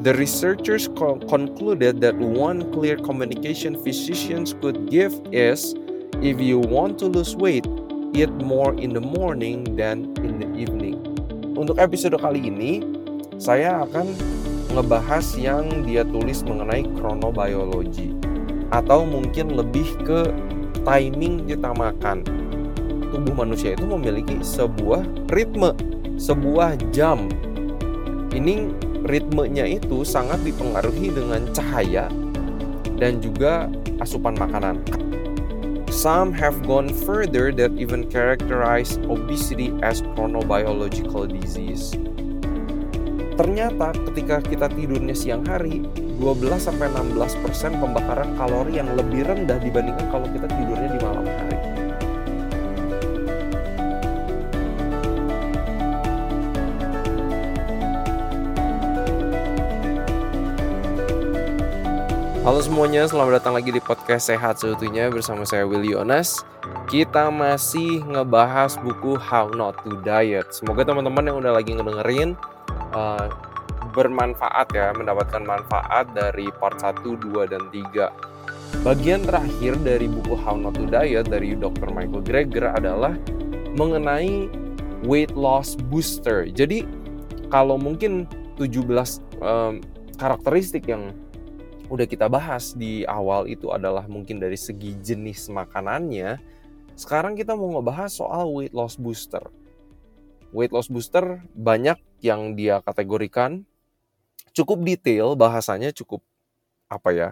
The researchers co- concluded that one clear communication physicians could give is if you want to lose weight, eat more in the morning than in the evening. Untuk episode kali ini, saya akan ngebahas yang dia tulis mengenai kronobiologi atau mungkin lebih ke timing kita makan. Tubuh manusia itu memiliki sebuah ritme, sebuah jam. Ini ritmenya itu sangat dipengaruhi dengan cahaya dan juga asupan makanan. Some have gone further that even characterize obesity as chronobiological disease. Ternyata ketika kita tidurnya siang hari, 12 16% pembakaran kalori yang lebih rendah dibandingkan kalau kita tidurnya di malam Halo semuanya, selamat datang lagi di podcast Sehat Seutuhnya bersama saya Willy Yonas. Kita masih ngebahas buku How Not to Diet. Semoga teman-teman yang udah lagi ngedengerin uh, bermanfaat ya, mendapatkan manfaat dari part 1, 2, dan 3. Bagian terakhir dari buku How Not to Diet dari Dr. Michael Greger adalah mengenai weight loss booster. Jadi kalau mungkin 17 um, karakteristik yang udah kita bahas di awal itu adalah mungkin dari segi jenis makanannya. Sekarang kita mau ngebahas soal weight loss booster. Weight loss booster banyak yang dia kategorikan cukup detail bahasanya cukup apa ya?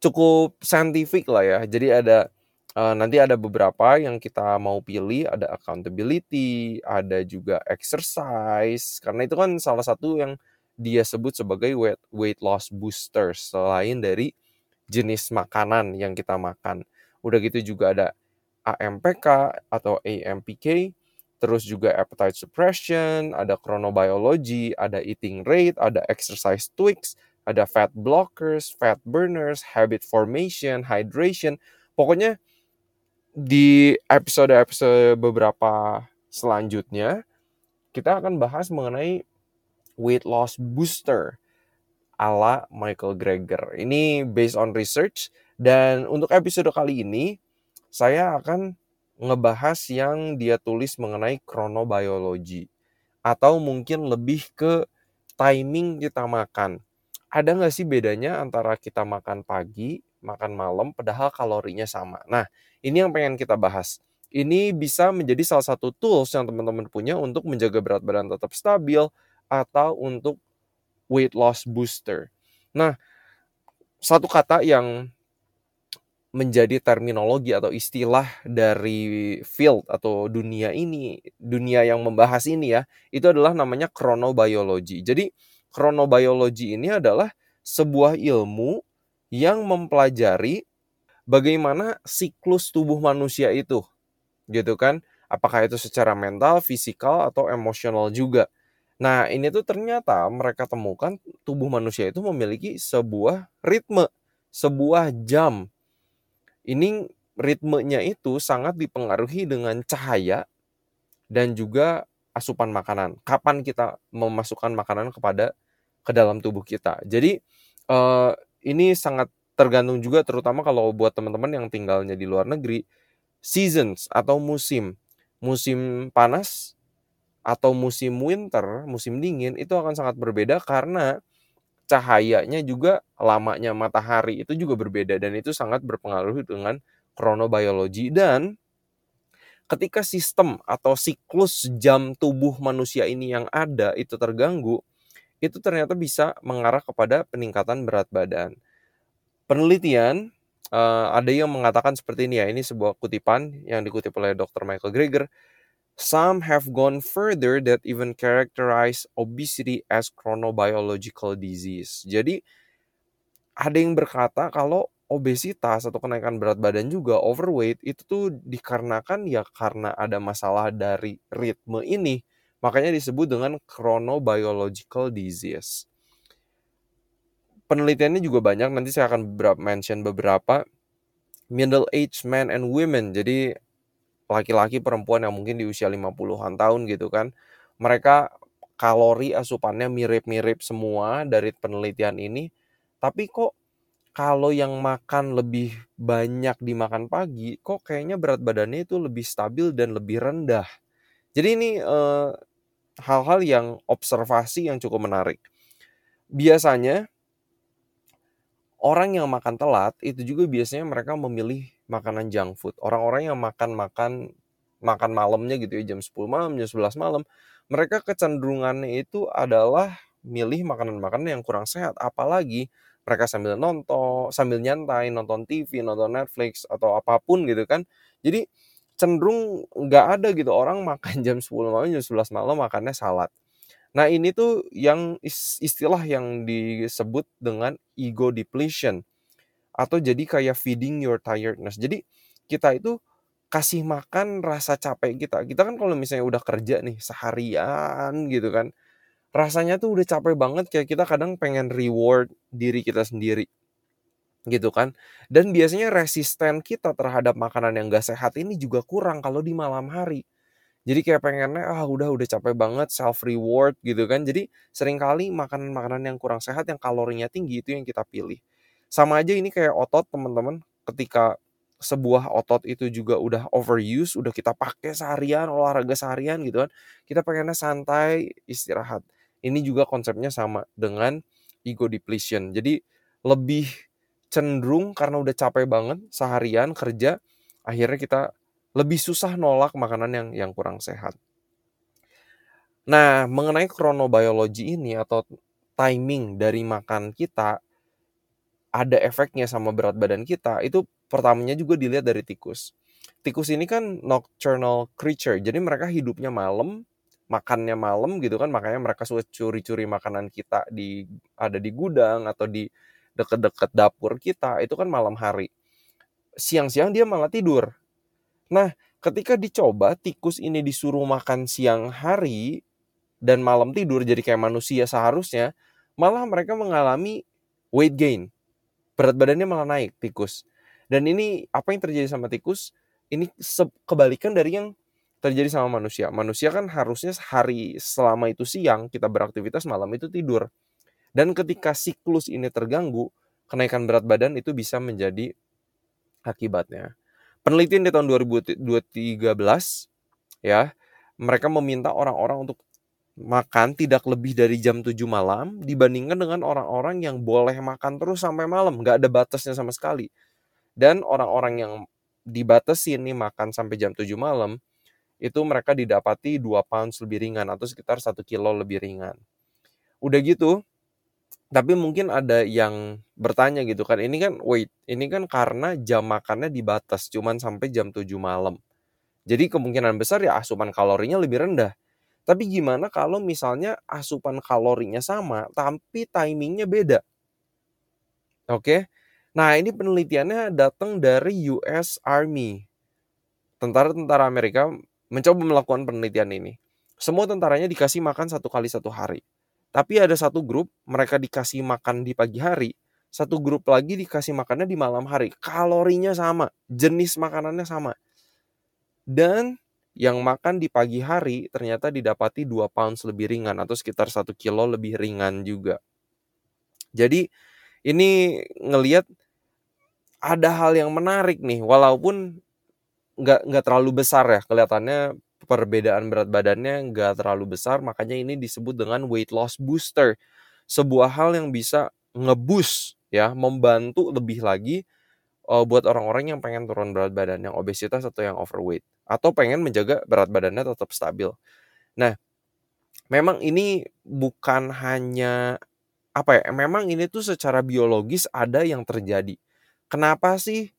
Cukup saintifik lah ya. Jadi ada uh, nanti ada beberapa yang kita mau pilih, ada accountability, ada juga exercise karena itu kan salah satu yang dia sebut sebagai weight, weight loss booster selain dari jenis makanan yang kita makan. Udah gitu juga ada AMPK atau AMPK, terus juga appetite suppression, ada chronobiology, ada eating rate, ada exercise tweaks, ada fat blockers, fat burners, habit formation, hydration. Pokoknya di episode-episode beberapa selanjutnya kita akan bahas mengenai weight loss booster ala Michael Greger. Ini based on research dan untuk episode kali ini saya akan ngebahas yang dia tulis mengenai kronobiologi atau mungkin lebih ke timing kita makan. Ada nggak sih bedanya antara kita makan pagi, makan malam, padahal kalorinya sama? Nah, ini yang pengen kita bahas. Ini bisa menjadi salah satu tools yang teman-teman punya untuk menjaga berat badan tetap stabil, atau untuk weight loss booster. Nah, satu kata yang menjadi terminologi atau istilah dari field atau dunia ini, dunia yang membahas ini ya, itu adalah namanya chronobiology. Jadi, chronobiology ini adalah sebuah ilmu yang mempelajari bagaimana siklus tubuh manusia itu. Gitu kan? Apakah itu secara mental, fisikal atau emosional juga. Nah, ini tuh ternyata mereka temukan tubuh manusia itu memiliki sebuah ritme, sebuah jam. Ini ritmenya itu sangat dipengaruhi dengan cahaya dan juga asupan makanan. Kapan kita memasukkan makanan kepada ke dalam tubuh kita. Jadi uh, ini sangat tergantung juga terutama kalau buat teman-teman yang tinggalnya di luar negeri, seasons atau musim. Musim panas atau musim winter, musim dingin itu akan sangat berbeda karena cahayanya juga lamanya matahari itu juga berbeda dan itu sangat berpengaruh dengan kronobiologi dan ketika sistem atau siklus jam tubuh manusia ini yang ada itu terganggu itu ternyata bisa mengarah kepada peningkatan berat badan. Penelitian uh, ada yang mengatakan seperti ini ya, ini sebuah kutipan yang dikutip oleh Dr. Michael Greger Some have gone further that even characterize obesity as chronobiological disease. Jadi ada yang berkata kalau obesitas atau kenaikan berat badan juga overweight itu tuh dikarenakan ya karena ada masalah dari ritme ini. Makanya disebut dengan chronobiological disease. Penelitiannya juga banyak, nanti saya akan mention beberapa middle age men and women. Jadi laki-laki perempuan yang mungkin di usia 50-an tahun gitu kan. Mereka kalori asupannya mirip-mirip semua dari penelitian ini, tapi kok kalau yang makan lebih banyak dimakan pagi, kok kayaknya berat badannya itu lebih stabil dan lebih rendah. Jadi ini uh, hal-hal yang observasi yang cukup menarik. Biasanya orang yang makan telat itu juga biasanya mereka memilih makanan junk food. Orang-orang yang makan-makan makan malamnya gitu ya jam 10 malam, jam 11 malam, mereka kecenderungannya itu adalah milih makanan-makanan yang kurang sehat. Apalagi mereka sambil nonton, sambil nyantai, nonton TV, nonton Netflix atau apa pun gitu kan. Jadi cenderung nggak ada gitu orang makan jam 10 malam, jam 11 malam makannya salad. Nah ini tuh yang istilah yang disebut dengan ego depletion atau jadi kayak feeding your tiredness. Jadi kita itu kasih makan rasa capek kita. Kita kan kalau misalnya udah kerja nih seharian gitu kan, rasanya tuh udah capek banget. Kayak kita kadang pengen reward diri kita sendiri gitu kan. Dan biasanya resisten kita terhadap makanan yang gak sehat ini juga kurang kalau di malam hari. Jadi kayak pengennya ah udah udah capek banget self reward gitu kan. Jadi sering kali makanan-makanan yang kurang sehat yang kalorinya tinggi itu yang kita pilih sama aja ini kayak otot teman-teman ketika sebuah otot itu juga udah overuse, udah kita pakai seharian, olahraga seharian gitu kan. Kita pengennya santai, istirahat. Ini juga konsepnya sama dengan ego depletion. Jadi lebih cenderung karena udah capek banget seharian kerja, akhirnya kita lebih susah nolak makanan yang yang kurang sehat. Nah, mengenai kronobiologi ini atau timing dari makan kita ada efeknya sama berat badan kita, itu pertamanya juga dilihat dari tikus. Tikus ini kan nocturnal creature, jadi mereka hidupnya malam, makannya malam gitu kan makanya mereka suka curi-curi makanan kita di ada di gudang atau di deket-deket dapur kita itu kan malam hari. Siang-siang dia malah tidur. Nah ketika dicoba tikus ini disuruh makan siang hari dan malam tidur jadi kayak manusia seharusnya malah mereka mengalami weight gain berat badannya malah naik tikus dan ini apa yang terjadi sama tikus ini kebalikan dari yang terjadi sama manusia. Manusia kan harusnya hari selama itu siang kita beraktivitas malam itu tidur. Dan ketika siklus ini terganggu, kenaikan berat badan itu bisa menjadi akibatnya. Penelitian di tahun 2013 ya, mereka meminta orang-orang untuk makan tidak lebih dari jam 7 malam dibandingkan dengan orang-orang yang boleh makan terus sampai malam, nggak ada batasnya sama sekali. Dan orang-orang yang dibatasin nih makan sampai jam 7 malam, itu mereka didapati 2 pounds lebih ringan atau sekitar 1 kilo lebih ringan. Udah gitu, tapi mungkin ada yang bertanya gitu kan, ini kan wait, ini kan karena jam makannya dibatas cuman sampai jam 7 malam. Jadi kemungkinan besar ya asupan kalorinya lebih rendah. Tapi gimana kalau misalnya asupan kalorinya sama tapi timingnya beda? Oke. Nah, ini penelitiannya datang dari US Army. Tentara-tentara Amerika mencoba melakukan penelitian ini. Semua tentaranya dikasih makan satu kali satu hari. Tapi ada satu grup, mereka dikasih makan di pagi hari, satu grup lagi dikasih makannya di malam hari. Kalorinya sama, jenis makanannya sama. Dan yang makan di pagi hari ternyata didapati 2 pounds lebih ringan atau sekitar 1 kilo lebih ringan juga. Jadi ini ngeliat ada hal yang menarik nih, walaupun nggak nggak terlalu besar ya kelihatannya perbedaan berat badannya nggak terlalu besar makanya ini disebut dengan weight loss booster sebuah hal yang bisa ngebus ya membantu lebih lagi uh, buat orang-orang yang pengen turun berat badan yang obesitas atau yang overweight atau pengen menjaga berat badannya tetap stabil nah memang ini bukan hanya apa ya memang ini tuh secara biologis ada yang terjadi kenapa sih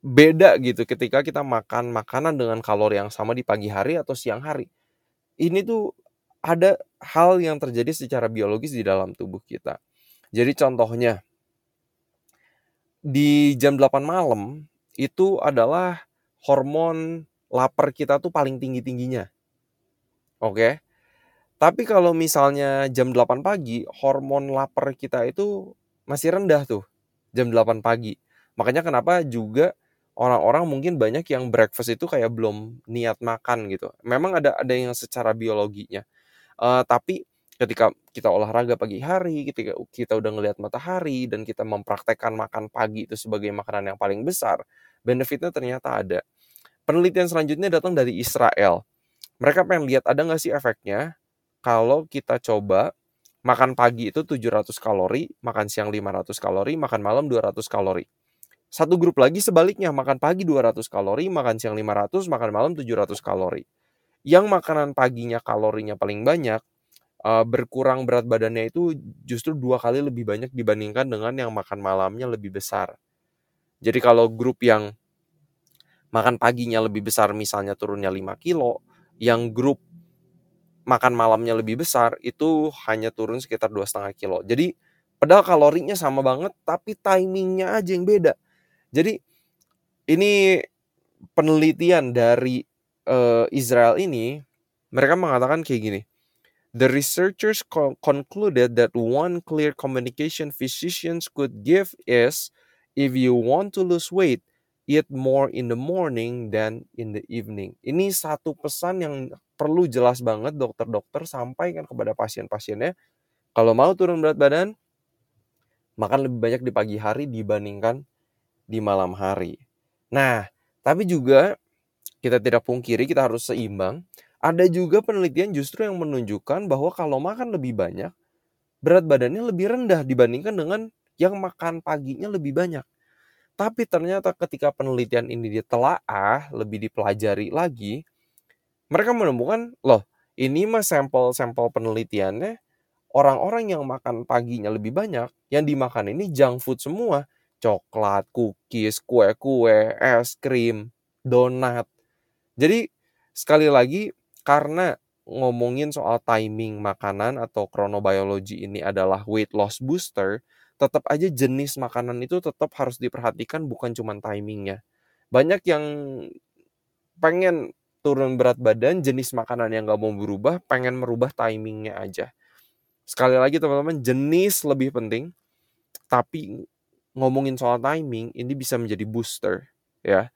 beda gitu ketika kita makan makanan dengan kalori yang sama di pagi hari atau siang hari. Ini tuh ada hal yang terjadi secara biologis di dalam tubuh kita. Jadi contohnya di jam 8 malam itu adalah hormon lapar kita tuh paling tinggi-tingginya. Oke. Tapi kalau misalnya jam 8 pagi, hormon lapar kita itu masih rendah tuh. Jam 8 pagi. Makanya kenapa juga orang-orang mungkin banyak yang breakfast itu kayak belum niat makan gitu. Memang ada ada yang secara biologinya. Uh, tapi ketika kita olahraga pagi hari, ketika kita udah ngelihat matahari dan kita mempraktekkan makan pagi itu sebagai makanan yang paling besar, benefitnya ternyata ada. Penelitian selanjutnya datang dari Israel. Mereka pengen lihat ada nggak sih efeknya kalau kita coba makan pagi itu 700 kalori, makan siang 500 kalori, makan malam 200 kalori. Satu grup lagi sebaliknya, makan pagi 200 kalori, makan siang 500, makan malam 700 kalori. Yang makanan paginya kalorinya paling banyak, uh, berkurang berat badannya itu justru dua kali lebih banyak dibandingkan dengan yang makan malamnya lebih besar. Jadi kalau grup yang makan paginya lebih besar misalnya turunnya 5 kilo, yang grup makan malamnya lebih besar itu hanya turun sekitar dua setengah kilo. Jadi padahal kalorinya sama banget tapi timingnya aja yang beda. Jadi ini penelitian dari uh, Israel ini mereka mengatakan kayak gini. The researchers co concluded that one clear communication physicians could give is if you want to lose weight, eat more in the morning than in the evening. Ini satu pesan yang perlu jelas banget dokter-dokter sampaikan kepada pasien-pasiennya. Kalau mau turun berat badan, makan lebih banyak di pagi hari dibandingkan di malam hari. Nah, tapi juga kita tidak pungkiri kita harus seimbang ada juga penelitian justru yang menunjukkan bahwa kalau makan lebih banyak, berat badannya lebih rendah dibandingkan dengan yang makan paginya lebih banyak. Tapi ternyata ketika penelitian ini ditelaah, lebih dipelajari lagi, mereka menemukan, loh, ini mah sampel-sampel penelitiannya orang-orang yang makan paginya lebih banyak, yang dimakan ini junk food semua. Coklat, cookies, kue-kue, es krim, donat. Jadi sekali lagi karena ngomongin soal timing makanan atau chronobiology ini adalah weight loss booster, tetap aja jenis makanan itu tetap harus diperhatikan bukan cuma timingnya. Banyak yang pengen turun berat badan, jenis makanan yang gak mau berubah, pengen merubah timingnya aja. Sekali lagi teman-teman, jenis lebih penting, tapi ngomongin soal timing, ini bisa menjadi booster. ya.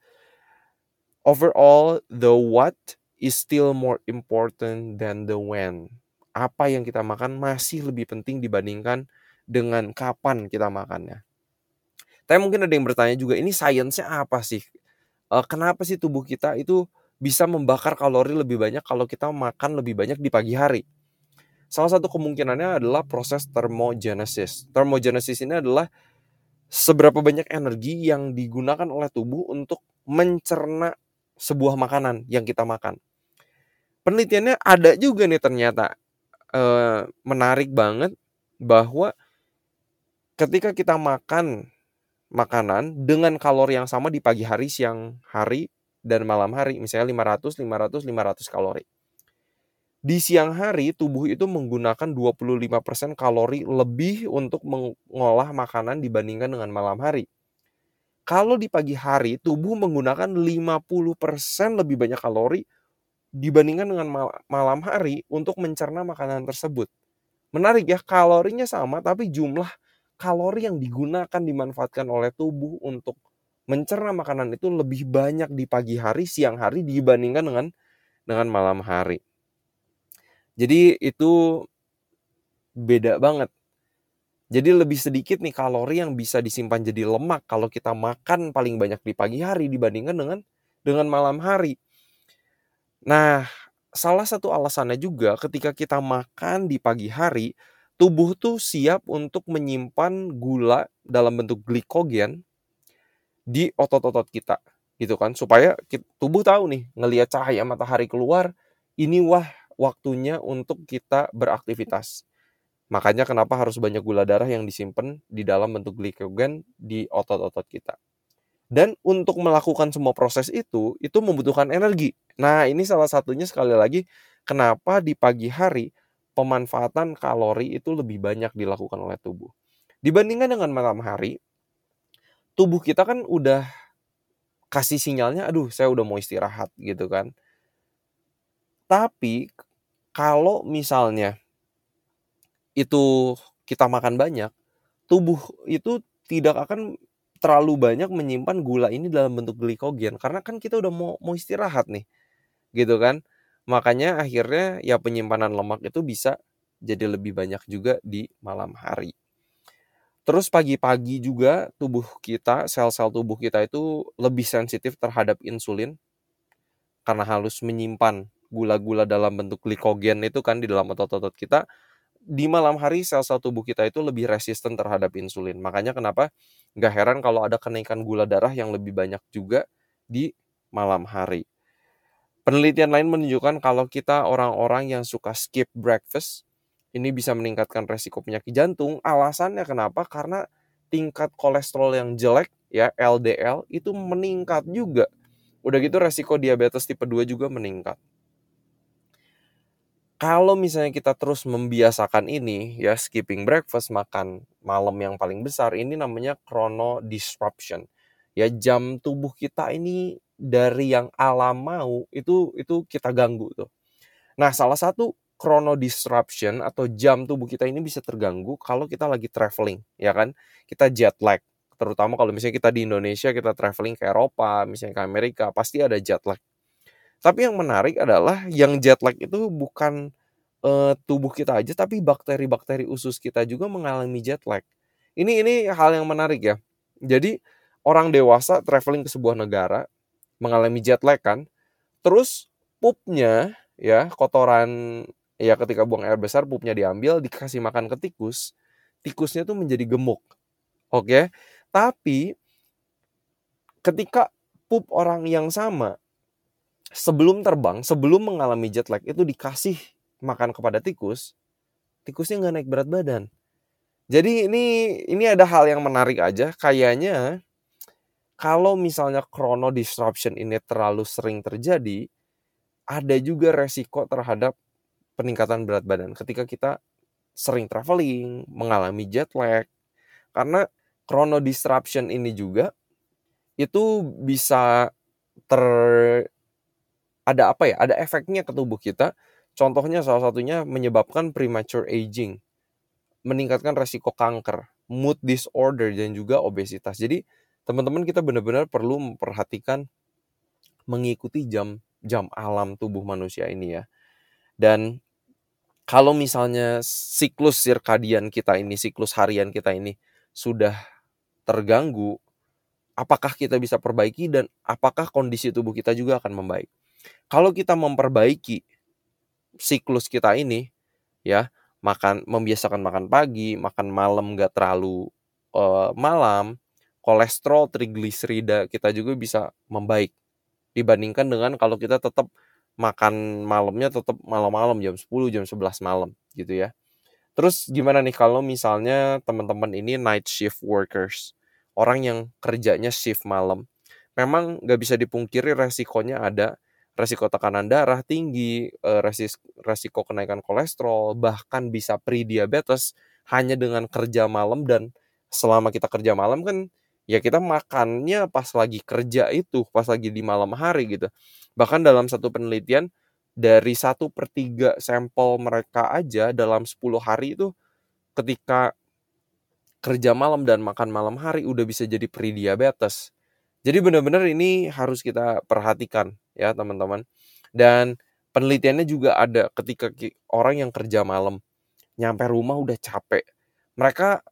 Overall, the what is still more important than the when. Apa yang kita makan masih lebih penting dibandingkan dengan kapan kita makannya. Tapi mungkin ada yang bertanya juga, ini sainsnya apa sih? Uh, kenapa sih tubuh kita itu bisa membakar kalori lebih banyak kalau kita makan lebih banyak di pagi hari? Salah satu kemungkinannya adalah proses thermogenesis. Thermogenesis ini adalah seberapa banyak energi yang digunakan oleh tubuh untuk mencerna sebuah makanan yang kita makan. Penelitiannya ada juga nih ternyata e, menarik banget bahwa ketika kita makan makanan dengan kalori yang sama di pagi hari, siang hari, dan malam hari, misalnya 500, 500, 500 kalori. Di siang hari, tubuh itu menggunakan 25% kalori lebih untuk mengolah makanan dibandingkan dengan malam hari. Kalau di pagi hari, tubuh menggunakan 50% lebih banyak kalori dibandingkan dengan malam hari untuk mencerna makanan tersebut. Menarik ya, kalorinya sama tapi jumlah kalori yang digunakan dimanfaatkan oleh tubuh untuk mencerna makanan itu lebih banyak di pagi hari, siang hari dibandingkan dengan dengan malam hari. Jadi itu beda banget jadi lebih sedikit nih kalori yang bisa disimpan jadi lemak kalau kita makan paling banyak di pagi hari dibandingkan dengan dengan malam hari. Nah, salah satu alasannya juga ketika kita makan di pagi hari, tubuh tuh siap untuk menyimpan gula dalam bentuk glikogen di otot-otot kita gitu kan supaya tubuh tahu nih ngelihat cahaya matahari keluar ini wah waktunya untuk kita beraktivitas Makanya kenapa harus banyak gula darah yang disimpan di dalam bentuk glikogen di otot-otot kita. Dan untuk melakukan semua proses itu, itu membutuhkan energi. Nah, ini salah satunya sekali lagi kenapa di pagi hari pemanfaatan kalori itu lebih banyak dilakukan oleh tubuh. Dibandingkan dengan malam hari, tubuh kita kan udah kasih sinyalnya, aduh saya udah mau istirahat gitu kan. Tapi kalau misalnya itu kita makan banyak, tubuh itu tidak akan terlalu banyak menyimpan gula ini dalam bentuk glikogen karena kan kita udah mau mau istirahat nih. Gitu kan? Makanya akhirnya ya penyimpanan lemak itu bisa jadi lebih banyak juga di malam hari. Terus pagi-pagi juga tubuh kita, sel-sel tubuh kita itu lebih sensitif terhadap insulin karena harus menyimpan gula-gula dalam bentuk glikogen itu kan di dalam otot-otot kita. Di malam hari sel-sel tubuh kita itu lebih resisten terhadap insulin. Makanya kenapa nggak heran kalau ada kenaikan gula darah yang lebih banyak juga di malam hari. Penelitian lain menunjukkan kalau kita orang-orang yang suka skip breakfast, ini bisa meningkatkan resiko penyakit jantung. Alasannya kenapa? Karena tingkat kolesterol yang jelek, ya LDL, itu meningkat juga. Udah gitu resiko diabetes tipe 2 juga meningkat. Kalau misalnya kita terus membiasakan ini, ya skipping breakfast, makan malam yang paling besar, ini namanya chrono disruption. Ya jam tubuh kita ini dari yang alam mau itu itu kita ganggu tuh. Nah, salah satu chrono disruption atau jam tubuh kita ini bisa terganggu kalau kita lagi traveling, ya kan? Kita jet lag terutama kalau misalnya kita di Indonesia kita traveling ke Eropa, misalnya ke Amerika, pasti ada jet lag. Tapi yang menarik adalah yang jet lag itu bukan uh, tubuh kita aja, tapi bakteri-bakteri usus kita juga mengalami jet lag. Ini ini hal yang menarik ya. Jadi orang dewasa traveling ke sebuah negara mengalami jet lag kan, terus pupnya ya kotoran ya ketika buang air besar pupnya diambil dikasih makan ke tikus, tikusnya tuh menjadi gemuk. Oke. Tapi ketika pup orang yang sama sebelum terbang, sebelum mengalami jet lag itu dikasih makan kepada tikus, tikusnya nggak naik berat badan. Jadi ini ini ada hal yang menarik aja. Kayaknya kalau misalnya chrono disruption ini terlalu sering terjadi, ada juga resiko terhadap peningkatan berat badan ketika kita sering traveling, mengalami jet lag. Karena chrono disruption ini juga itu bisa ter ada apa ya? Ada efeknya ke tubuh kita. Contohnya salah satunya menyebabkan premature aging, meningkatkan resiko kanker, mood disorder dan juga obesitas. Jadi teman-teman kita benar-benar perlu memperhatikan mengikuti jam jam alam tubuh manusia ini ya. Dan kalau misalnya siklus sirkadian kita ini, siklus harian kita ini sudah terganggu, apakah kita bisa perbaiki dan apakah kondisi tubuh kita juga akan membaik. Kalau kita memperbaiki siklus kita ini, ya makan membiasakan makan pagi, makan malam nggak terlalu uh, malam, kolesterol, trigliserida kita juga bisa membaik dibandingkan dengan kalau kita tetap makan malamnya tetap malam-malam jam 10 jam 11 malam gitu ya. Terus gimana nih kalau misalnya teman-teman ini night shift workers, orang yang kerjanya shift malam. Memang nggak bisa dipungkiri resikonya ada, resiko tekanan darah tinggi, eh, resiko kenaikan kolesterol, bahkan bisa pre-diabetes hanya dengan kerja malam dan selama kita kerja malam kan ya kita makannya pas lagi kerja itu, pas lagi di malam hari gitu. Bahkan dalam satu penelitian dari satu per tiga sampel mereka aja dalam 10 hari itu ketika kerja malam dan makan malam hari udah bisa jadi pre-diabetes. Jadi benar-benar ini harus kita perhatikan ya teman-teman. Dan penelitiannya juga ada ketika orang yang kerja malam nyampe rumah udah capek. Mereka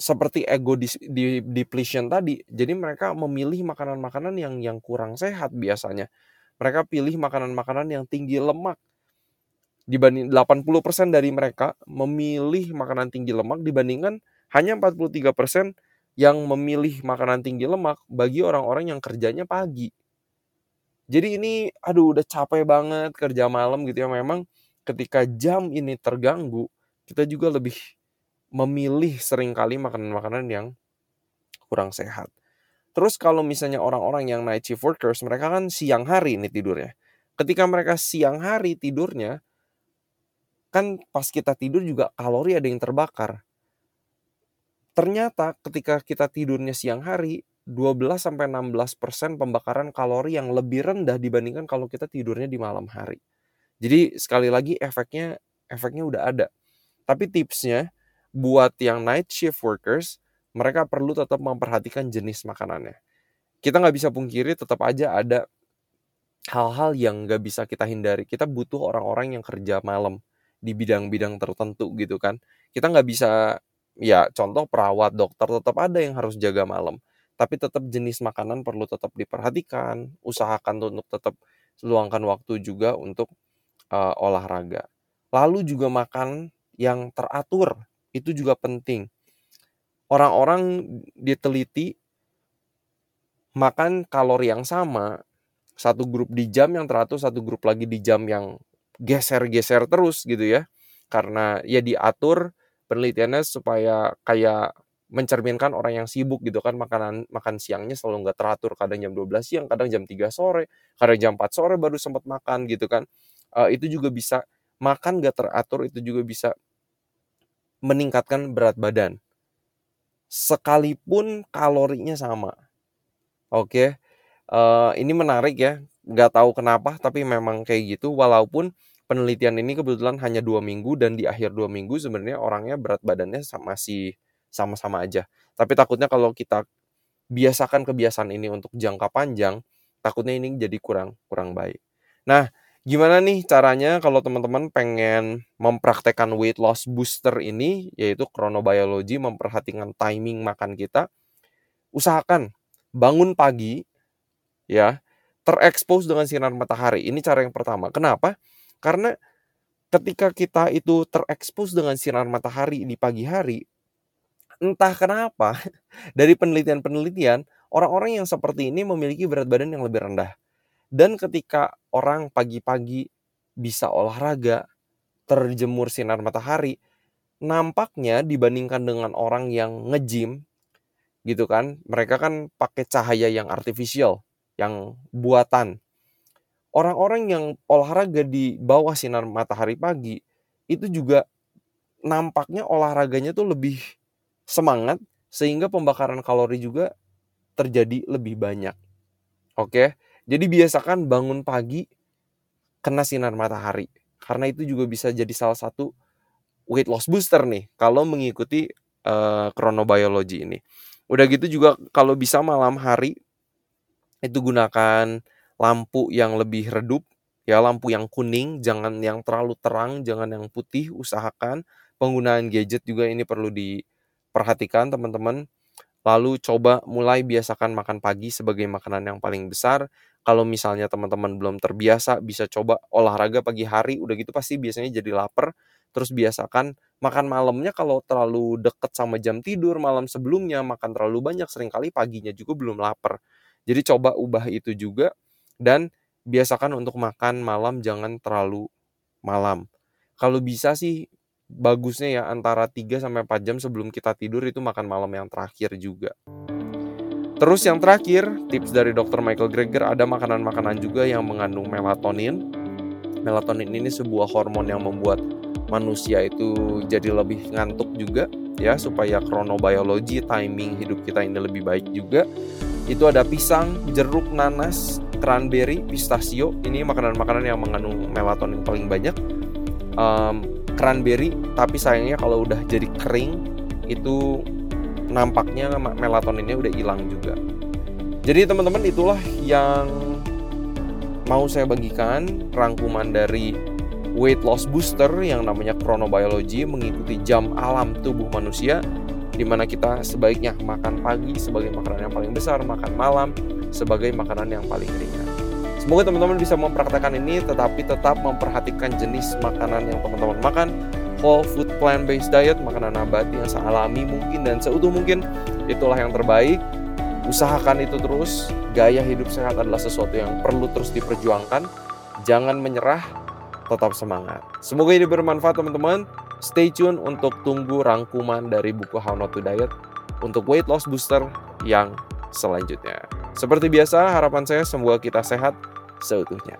seperti ego di, di depletion tadi. Jadi mereka memilih makanan-makanan yang yang kurang sehat biasanya mereka pilih makanan-makanan yang tinggi lemak. Dibanding 80% dari mereka memilih makanan tinggi lemak dibandingkan hanya 43% yang memilih makanan tinggi lemak bagi orang-orang yang kerjanya pagi. Jadi ini aduh udah capek banget kerja malam gitu ya memang ketika jam ini terganggu kita juga lebih memilih sering kali makanan-makanan yang kurang sehat. Terus kalau misalnya orang-orang yang night shift workers, mereka kan siang hari ini tidurnya. Ketika mereka siang hari tidurnya, kan pas kita tidur juga kalori ada yang terbakar. Ternyata ketika kita tidurnya siang hari, 12 sampai 16% pembakaran kalori yang lebih rendah dibandingkan kalau kita tidurnya di malam hari. Jadi sekali lagi efeknya efeknya udah ada. Tapi tipsnya buat yang night shift workers, mereka perlu tetap memperhatikan jenis makanannya. Kita nggak bisa pungkiri tetap aja ada hal-hal yang nggak bisa kita hindari. Kita butuh orang-orang yang kerja malam di bidang-bidang tertentu gitu kan. Kita nggak bisa ya contoh perawat, dokter tetap ada yang harus jaga malam. Tapi tetap jenis makanan perlu tetap diperhatikan, usahakan untuk tetap luangkan waktu juga untuk uh, olahraga. Lalu juga makan yang teratur, itu juga penting. Orang-orang diteliti makan kalori yang sama, satu grup di jam yang teratur, satu grup lagi di jam yang geser-geser terus gitu ya. Karena ya diatur penelitiannya supaya kayak mencerminkan orang yang sibuk gitu kan makanan makan siangnya selalu nggak teratur kadang jam 12 siang kadang jam 3 sore kadang jam 4 sore baru sempat makan gitu kan uh, itu juga bisa makan nggak teratur itu juga bisa meningkatkan berat badan sekalipun kalorinya sama oke uh, ini menarik ya nggak tahu kenapa tapi memang kayak gitu walaupun penelitian ini kebetulan hanya dua minggu dan di akhir dua minggu sebenarnya orangnya berat badannya masih sama-sama aja. Tapi takutnya kalau kita biasakan kebiasaan ini untuk jangka panjang, takutnya ini jadi kurang kurang baik. Nah, gimana nih caranya kalau teman-teman pengen mempraktekkan weight loss booster ini yaitu chronobiology memperhatikan timing makan kita? Usahakan bangun pagi ya terekspos dengan sinar matahari. Ini cara yang pertama. Kenapa? Karena ketika kita itu terekspos dengan sinar matahari di pagi hari, entah kenapa dari penelitian-penelitian orang-orang yang seperti ini memiliki berat badan yang lebih rendah. Dan ketika orang pagi-pagi bisa olahraga, terjemur sinar matahari, nampaknya dibandingkan dengan orang yang nge-gym gitu kan, mereka kan pakai cahaya yang artificial, yang buatan orang-orang yang olahraga di bawah sinar matahari pagi itu juga nampaknya olahraganya tuh lebih semangat sehingga pembakaran kalori juga terjadi lebih banyak. Oke. Jadi biasakan bangun pagi kena sinar matahari karena itu juga bisa jadi salah satu weight loss booster nih kalau mengikuti uh, ini. Udah gitu juga kalau bisa malam hari itu gunakan lampu yang lebih redup, ya lampu yang kuning, jangan yang terlalu terang, jangan yang putih, usahakan penggunaan gadget juga ini perlu diperhatikan teman-teman. Lalu coba mulai biasakan makan pagi sebagai makanan yang paling besar. Kalau misalnya teman-teman belum terbiasa, bisa coba olahraga pagi hari, udah gitu pasti biasanya jadi lapar. Terus biasakan makan malamnya kalau terlalu deket sama jam tidur malam sebelumnya, makan terlalu banyak, sering kali paginya juga belum lapar. Jadi coba ubah itu juga dan biasakan untuk makan malam jangan terlalu malam. Kalau bisa sih bagusnya ya antara 3 sampai 4 jam sebelum kita tidur itu makan malam yang terakhir juga. Terus yang terakhir, tips dari Dr. Michael Greger ada makanan-makanan juga yang mengandung melatonin. Melatonin ini sebuah hormon yang membuat manusia itu jadi lebih ngantuk juga ya supaya kronobiologi timing hidup kita ini lebih baik juga. Itu ada pisang, jeruk, nanas, cranberry, pistachio ini makanan-makanan yang mengandung melatonin paling banyak. Um, cranberry, tapi sayangnya kalau udah jadi kering itu nampaknya melatoninnya udah hilang juga. Jadi teman-teman itulah yang mau saya bagikan rangkuman dari weight loss booster yang namanya chronobiology mengikuti jam alam tubuh manusia di mana kita sebaiknya makan pagi sebagai makanan yang paling besar, makan malam sebagai makanan yang paling ringan. Semoga teman-teman bisa mempraktekkan ini tetapi tetap memperhatikan jenis makanan yang teman-teman makan. Whole food plant based diet, makanan nabati yang sealami mungkin dan seutuh mungkin itulah yang terbaik. Usahakan itu terus. Gaya hidup sehat adalah sesuatu yang perlu terus diperjuangkan. Jangan menyerah, tetap semangat. Semoga ini bermanfaat teman-teman. Stay tune untuk tunggu rangkuman dari buku How Not to Diet untuk weight loss booster yang selanjutnya. Seperti biasa, harapan saya semoga kita sehat seutuhnya.